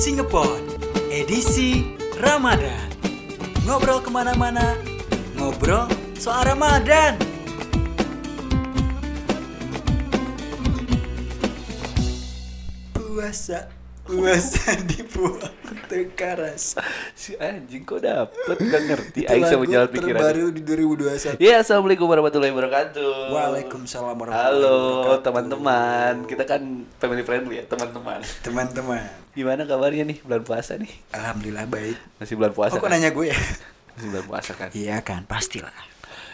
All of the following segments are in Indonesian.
Singapore, edisi Ramadan. Ngobrol ke mana-mana, ngobrol soal Ramadan. Puasa, puasa dibuang tekaras. Si anjing kok dapet gak ngerti Aing sama jalan pikiran terbaru di 2021. Ya assalamualaikum warahmatullahi wabarakatuh Waalaikumsalam warahmatullahi Halo wabarakatuh. teman-teman Kita kan family friendly ya teman-teman Teman-teman, Gimana kabarnya nih bulan puasa nih alhamdulillah baik. Masih bulan puasa Oh, kok kan? nanya gue ya? Masih bulan puasa kan Iya kan, pastilah.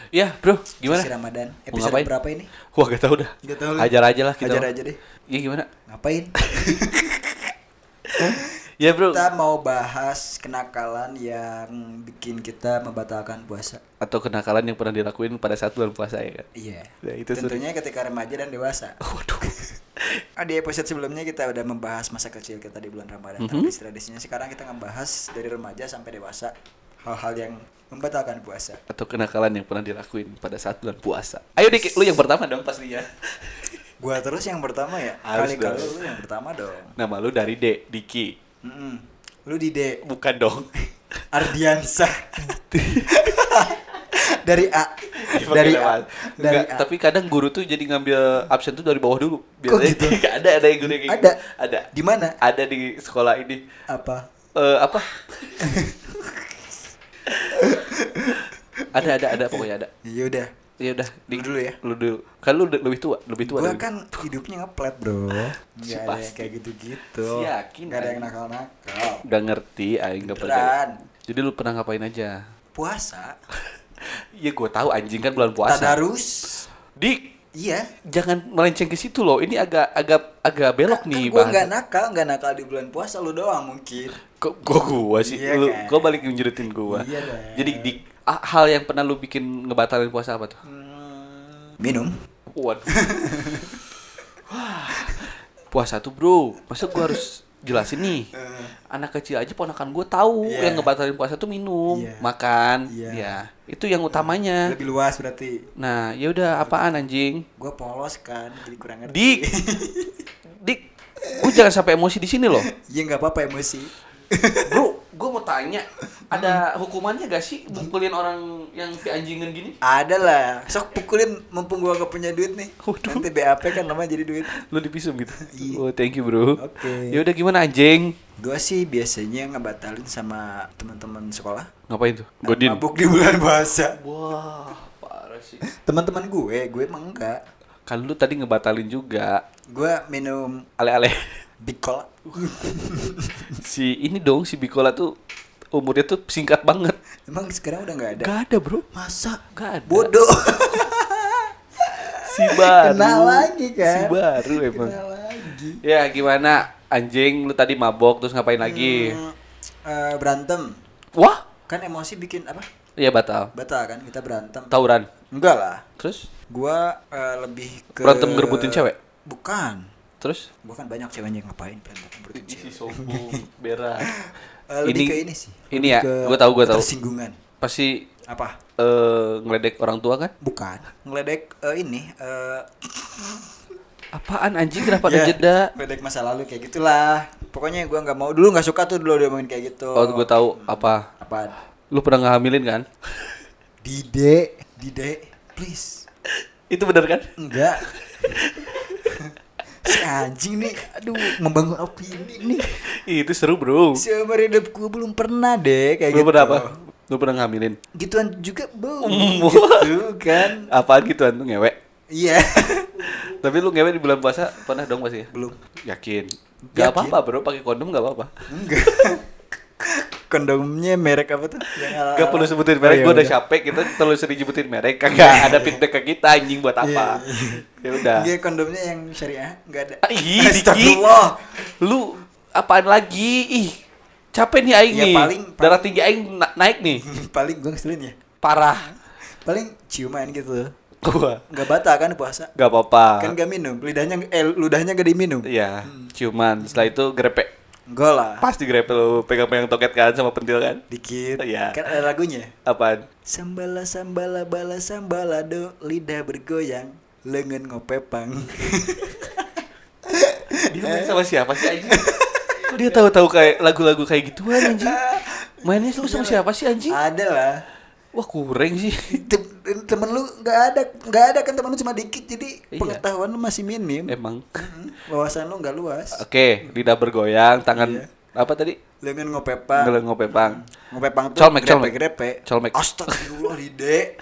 Ya bro gimana? Sesi Ramadan. Episode ngapain? berapa ini? Wah gak tau dah Gak tahu lah. Ajar aja lah kita Ajar aja deh. Iya gimana? Ngapain? Ya bro Kita mau bahas kenakalan yang bikin kita membatalkan puasa. Atau kenakalan yang pernah dilakuin pada saat bulan puasa ya kan? Iya. Ya, itu Tentunya ketika remaja dan dewasa. Waduh Ah, di episode sebelumnya kita udah membahas masa kecil kita di bulan Ramadan. Mhm. Tradisi-tradisinya sekarang kita ngebahas dari remaja sampai dewasa hal-hal yang membatalkan puasa. Atau kenakalan yang pernah dilakuin pada saat bulan puasa Ayo Dik, lu yang pertama dong pastinya Gua terus yang pertama ya. Harus dong. lu yang pertama dong. Nama lu dari D, Diki Mm-mm. Lu di D Bukan dong Ardiansah. dari A. Dipakai Dari. A. Dari Enggak, A. tapi kadang guru tuh jadi ngambil absen tuh dari bawah dulu. Biasanya gitu? Nggak ada ada yang guru yang Ada? gitu. Ada. Di mana? Ada di sekolah ini. Apa? Eh apa? ada ada ada pokoknya ada. Ya udah. Ya udah, Lu dulu ya. Lu dulu. Kan lu udah lebih tua, lebih tua. Gua dari- kan hidupnya ngeplet, Bro. Si Gak ada yang kayak gitu-gitu. Si yakin, Gak ada yang nakal-nakal. Nggak ngerti, aing nggak Beneran. pernah. Jadi lu pernah ngapain aja? Puasa. Iya, gua tahu anjing kan bulan puasa. Tadarus. Dik, Iya. jangan melenceng ke situ loh. Ini agak agak agak belok nih, Gue Bang. nggak nakal, nggak nakal di bulan puasa lu doang mungkin. Kok kok gua sih? Iya lu, kan? gua balik ngejurutin gua. Iya dong. Jadi di ah, hal yang pernah lu bikin ngebatalin puasa apa tuh? Hmm, minum. Waduh. Wah. Puasa tuh, Bro. Masa gua harus jelasin nih? Anak kecil aja ponakan gua tahu Eh. Iya. yang ngebatalin puasa tuh minum, Iya. makan. Iya. Ya, itu yang utamanya. Lebih luas berarti. Nah, ya udah apaan anjing? Gue polos kan, jadi kurang ngerti. Dik. Dik, lu jangan sampai emosi di sini loh. Iya nggak apa-apa emosi. Bro, gue mau tanya, ada hukumannya gak sih mukulin orang yang anjingan gini? Ada lah. Sok pukulin mumpung gua gak punya duit nih. Waduh. Nanti BAP kan namanya jadi duit. Lu dipisum gitu? Iya. Oh, thank you bro. Oke. Ya udah gimana anjing? Gua sih biasanya ngebatalin sama teman-teman sekolah. Ngapain tuh? Godin. Mabuk di bulan puasa. Wah, parah sih. Teman-teman gue, gue emang enggak. Kan lu tadi ngebatalin juga. Gue minum Ale-ale. Big Cola. si ini dong, si Bikola tuh umurnya tuh singkat banget. Emang sekarang udah nggak ada. Gak ada bro. Masa? Gak ada. Bodoh. Si baru. Kena lagi kan. Si baru emang. Kena lagi. Ya gimana anjing lu tadi mabok terus ngapain lagi? Hmm, eh, berantem. Wah, Kan emosi bikin apa? iya batal. Batal kan kita berantem. Tawuran. Enggak lah. Terus Gua eh, lebih ke Berantem ngerebutin cewek? Bukan. Terus Gua kan banyak ceweknya yang ngapain berantem ngerebutin cewek. sombong berak. Eh, lebih Ini- ke ini sih. ini ya, ke gua tahu, gua tahu. Tersinggungan. Pasti Apa? eh ngeledek orang tua kan? Bukan. Ngeledek eh, ini eh Apaan anjing kenapa ada ya, jeda? Ngeledek masa lalu kayak gitulah. Pokoknya gua nggak mau dulu nggak suka tuh dulu dia main kayak gitu. Oh, gue tahu apa. Apa? Lu pernah ngehamilin kan? Dide, Dide, please. Itu bener kan? Enggak. anjing nih, aduh, membangun opini nih. Itu seru, Bro. Seumur hidup gue belum pernah deh kayak Lu gitu. pernah apa? Lu pernah ngehamilin? Gituan juga belum. Mm. gitu kan. Apaan gitu tuh ngewek? Iya. Tapi lu ngewek di bulan puasa pernah dong pasti ya? belum. Yakin? Gak apa-apa, Bro. Pakai kondom gak apa-apa. Enggak. Kondomnya merek apa tuh? Yang ala- Gak perlu sebutin Oh, merek, iya, gue udah capek kita terlalu sering nyebutin merek kagak ada feedback ke kita anjing buat apa Iya, ya udah Iya, kondomnya yang syariah enggak ada. Ah, ih. Astagfirullah. lu apaan lagi ih capek nih aing Ya, nih paling- darah paling- tinggi aing na- naik nih Paling gue ngeselin ya. parah Paling ciuman gitu. gua Enggak batal kan puasa? gak apa-apa Kan gak minum, lidahnya eh ludahnya gak diminum. Iya, ciuman. Setelah itu grepe. Enggak lah. Pasti lu pegang-pegang toket kan sama pentil kan? Dikit. Iya. Kan ada lagunya. Apaan? Sambala sambala bala sambalado lidah bergoyang lengan ngopepang. Dia main sama siapa sih anjing? Kok dia tahu-tahu kayak lagu-lagu kayak gituan anjing? Mainnya lu sama siapa sih anjing? Ada lah. Wah kurang sih. Tem- temen lu nggak ada nggak ada kan temen lu cuma dikit jadi Iya. pengetahuan lu masih minim Emang. Wawasan lu nggak luas Oke, lidah bergoyang, tangan Iya. apa tadi? lengan ngopepang Ngeleng ngopepang. ngopepang tuh Colmek, colmek. grepe Colmek. astagfirullah Dide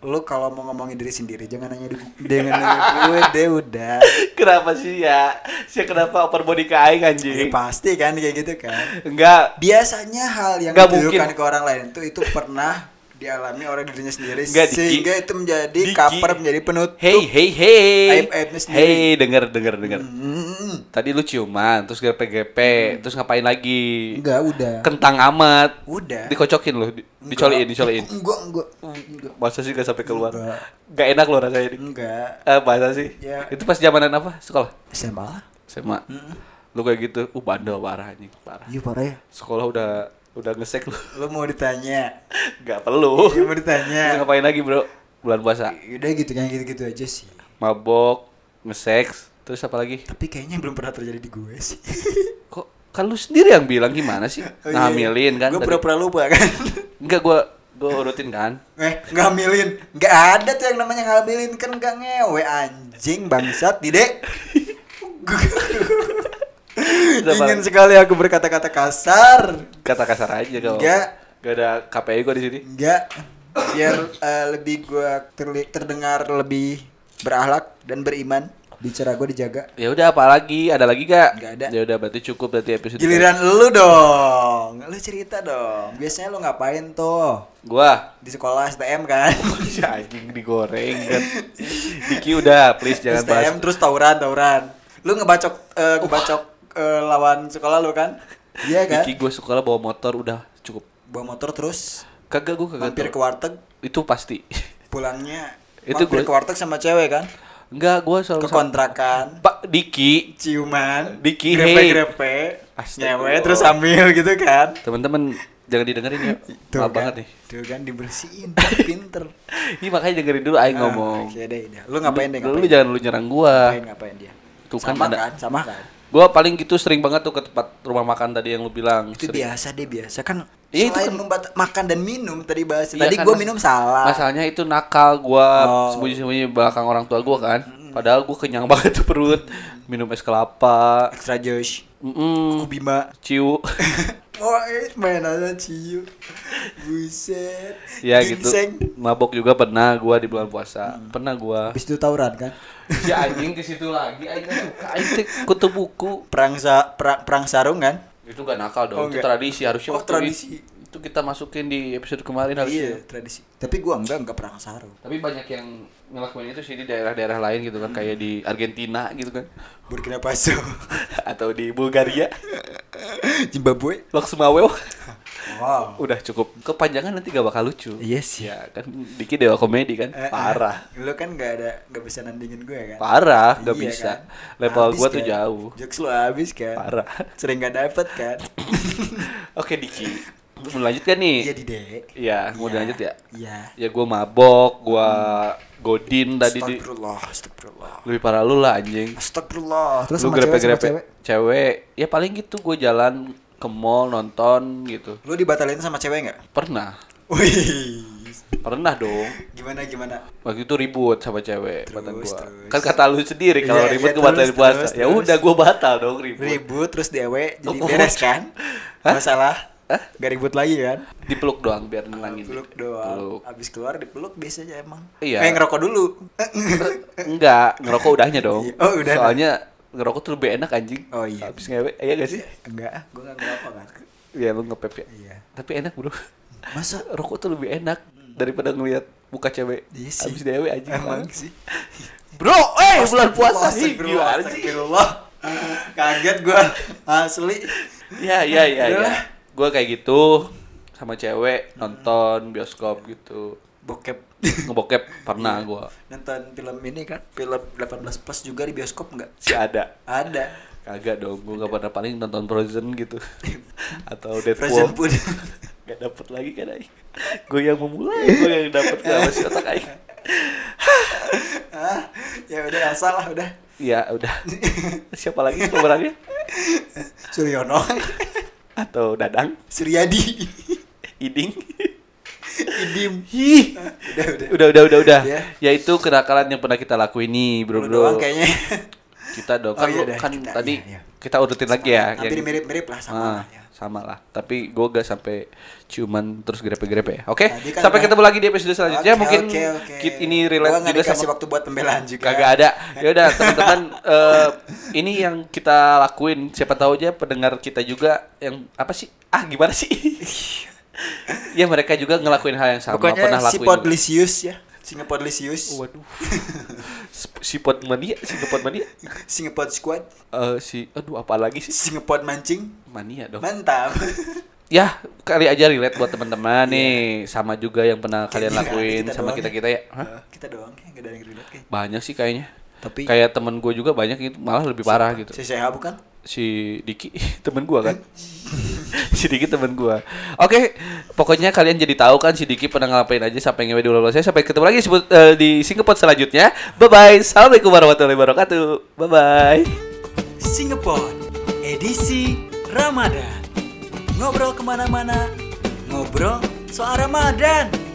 lu kalau mau ngomongin diri sendiri jangan nanya di jangan nanya gue deh udah Kenapa sih ya? Sih kenapa upper body ke aing ya, anjing? pasti kan kayak gitu kan Enggak. biasanya hal yang Nggak ditujukan mungkin. ke orang lain tuh itu pernah dialami oleh dirinya sendiri Nggak, Diki. sehingga itu menjadi Diki. cover menjadi penutup Hey, hey, hey. Aib-aibnya sendiri. Hey, denger, denger, denger. Hmm, Tadi lu ciuman, terus grepe-grepe, terus ngapain lagi? enggak udah Kentang amat. udah Dikocokin lu, di- dicoliin, dicoliin. enggak enggak enggak Masa sih gak sampai keluar? Enggak. Gak enak lo rasanya ini. enggak Eh, masa sih? Ya. Itu pas zamanan apa? Sekolah? SMA SMA. Lu kayak gitu, uh bandel parah anjing, parah. iya parah ya Sekolah udah udah ngesek lu. lu mau ditanya Gak perlu. Iya, mau Terus ditanya ngapain lagi, Bro? Bulan puasa. udah gitu kan gitu-gitu aja sih Mabok, ngeseks, terus apa lagi? tapi kayaknya belum pernah terjadi di gue sih Kok kan lu sendiri yang bilang gimana sih? Oh, iya. Ngamilin kan? gue pura-pura lupa kan Enggak gua gua urutin kan. eh ngamilin nggak ada tuh yang namanya ngamilin kan nggak ngewe anjing bangsat dide ingin sekali aku berkata-kata kasar Kata kasar aja kau. Enggak. Gak ada KPI gua di sini. enggak biar eh, lebih gue terdengar lebih berakhlak dan beriman bicara gue dijaga Ya udah apa lagi? Ada lagi gak? Nggak ada. Ya udah berarti cukup berarti episode. giliran lu dong lu cerita dong biasanya lu ngapain tuh gua di sekolah STM kan Si anjing digoreng kan. Diki udah please jangan bahas. STM terus tawuran tawuran lu ngebacok eh, ngebacok eh, lawan sekolah lu kan iya kan Diki gua sekolah bawa motor udah cukup. bawa motor terus Kagak gua kagak. mampir ke warteg Itu pasti. pulangnya Itu mampir gua- ke warteg sama cewek kan Enggak, gua selalu ke kontrakan Pak Diki, ciuman Diki, grepe hey. nyewe terus sambil gitu kan teman-teman jangan didengerin ya. Tuh Maaf kan, banget nih. tuh kan dibersihin pinter Ini makanya dengerin dulu aing Ah, ngomong. oke deh, deh. lu ngapain deh Lu, ngapain lu jangan lu nyerang gua. ngapain ngapain dia Tuh kan sama ada- kan sama kan Gua paling gitu sering banget tuh ke tempat rumah makan tadi yang lu bilang. itu Sering. biasa deh biasa kan Iya, itu kan- membat- makan dan minum tadi bahas Iya tadi kan, gua mas- minum salah Masalahnya itu nakal gua Oh. sembunyi-sembunyi belakang orang tua gua kan. Padahal gua kenyang banget tuh perut. Minum es kelapa. extra josh Mm Kuku bima ciu. oh eh, main aja ciu buset ya gitu. Ginseng. Mabok juga pernah gua di bulan puasa. Pernah gua. habis itu tawuran kan Si anjing ke situ lagi. Aing nggak suka. Aing kutu buku. perang sa perang, perang sarung kan Itu gak nakal dong. Oh, itu enggak. tradisi harusnya Oh, waktu tradisi. Itu, itu kita masukin di episode kemarin harusnya. iya tradisi. Tapi gua enggak enggak perang sarung Tapi banyak yang ngelakuin itu sih di daerah-daerah lain gitu kan kayak di Argentina gitu kan. Burkina Faso. Atau di Bulgaria. Zimbabwe. Loksmawew wow. Udah cukup. Kepanjangan nanti gak bakal lucu. Iya sih. Ya kan Diki dewa komedi kan Eh, eh, parah. lu kan nggak ada nggak bisa nandingin gue kan? Parah gak Iya bisa. kan? level Habis gua tuh kan? jauh. Jokes lu habis kan? Parah. Sering gak dapet kan? Oke Diki mau lanjut kan nih? Iya di dek Iya, mau Iya. dilanjut ya? Iya. Ya gua mabok gua godin tadi di. Astagfirullah Astagfirullah. Lebih parah lu lah anjing. Astagfirullah. Lu terus cewek sama grepe-grepe cewek? cewek. Ya paling gitu gue jalan ke mall nonton gitu. Lu dibatalin sama cewek nggak? Pernah. Wih. Pernah dong. Gimana gimana? Waktu itu ribut sama cewek Terus, kata gua. terus. kan kata lu sendiri kalau Iya, ribut iya, gue batalin puasa. ya udah gue batal dong ribut. Ribut terus dewe jadi Oh, beres kan? Hah? masalah Hah? gak ribut lagi kan? Dipeluk doang biar nenangin peluk doang. Peluk. abis keluar dipeluk biasanya emang. Iya. eh ngerokok dulu. Enggak ngerokok udahnya dong. Oh, udah. soalnya ngerokok tuh lebih enak anjing. Oh, iya. habis ngewe iya gak sih? Enggak. Gue gak ngerokok kan Iya lu ngepep ya? Iya. Tapi enak bro. Masa? Rokok tuh lebih enak daripada ngelihat muka cewek. Iya sih. habis dewe anjing. Emang banget. sih. Bro eh bulan puasa ih, Astagfirullah, gimana sih? astagfirullah. kaget gue asli. Ya ya ya Udah. ya. Gue kayak gitu sama cewek nonton bioskop gitu. Bokep. Ngebokep pernah gua. Nonton film ini kan film 18 plus juga di bioskop nggak? Si ada. Ada. Kagak dong gua gak pernah paling nonton Frozen gitu. Atau Frozen Deadpool pun. Gak dapet lagi kan aing? Gue yang memulai gue yang dapet sama si otak aing. Ah ya udah asal lah udah. Ya udah. Siapa lagi pemerannya? Suryono. Atau Dadang, Suryadi. Iding. Idim. Ih. Udah, udah. Udah udah udah udah. Ya. Yaitu kenakalan yang pernah kita lakuin nih, Bro Bro. doang kayaknya. Kita dong Oh, kan, iya kan kita- tadi iya, iya. kita urutin lagi ya. Hampir yang- mirip-mirip lah sama Ah, ya. Sama lah. Tapi gue gak sampai ciuman terus grepe-grepe ya. Oke. Kan sampai ketemu lagi di episode selanjutnya. Oke, Mungkin oke, oke. kit ini Gua relate nggak juga sama waktu buat pembelaan juga. kagak ada. Ya udah teman-teman eh, ini yang kita lakuin siapa tahu aja pendengar kita juga yang apa sih? Ah gimana sih? ya mereka juga ngelakuin hal yang sama pernah Pokoknya si lakuin. Podlisius ya. Singapodlisius. Waduh. Sp- Sipot mania, Singapot mania. Singapod Squad. Eh si aduh apa lagi sih? Singapod mancing. Mania dong. Mantap. Ya, kali aja relate buat teman-teman nih sama juga yang pernah kalian Kayaknya lakuin kita sama doang kita-kita ya. Hah? Eh, Kita doang kayak gak ada yang relate kayak. Banyak sih kayaknya. Tapi Kayak temen gue juga banyak itu malah lebih parah gitu. si Seha bukan? Si Diki temen gue kan. si Diki temen gue. Oke, pokoknya kalian jadi tahu kan si Diki pernah ngapain aja sampai ngewe ulang saya. Sampai ketemu lagi sebut, eh, di Singapore selanjutnya. Bye bye. Assalamualaikum warahmatullahi wabarakatuh. Bye bye. Singapore edisi Ramadan. Ngobrol ke mana-mana, ngobrol soal Ramadan.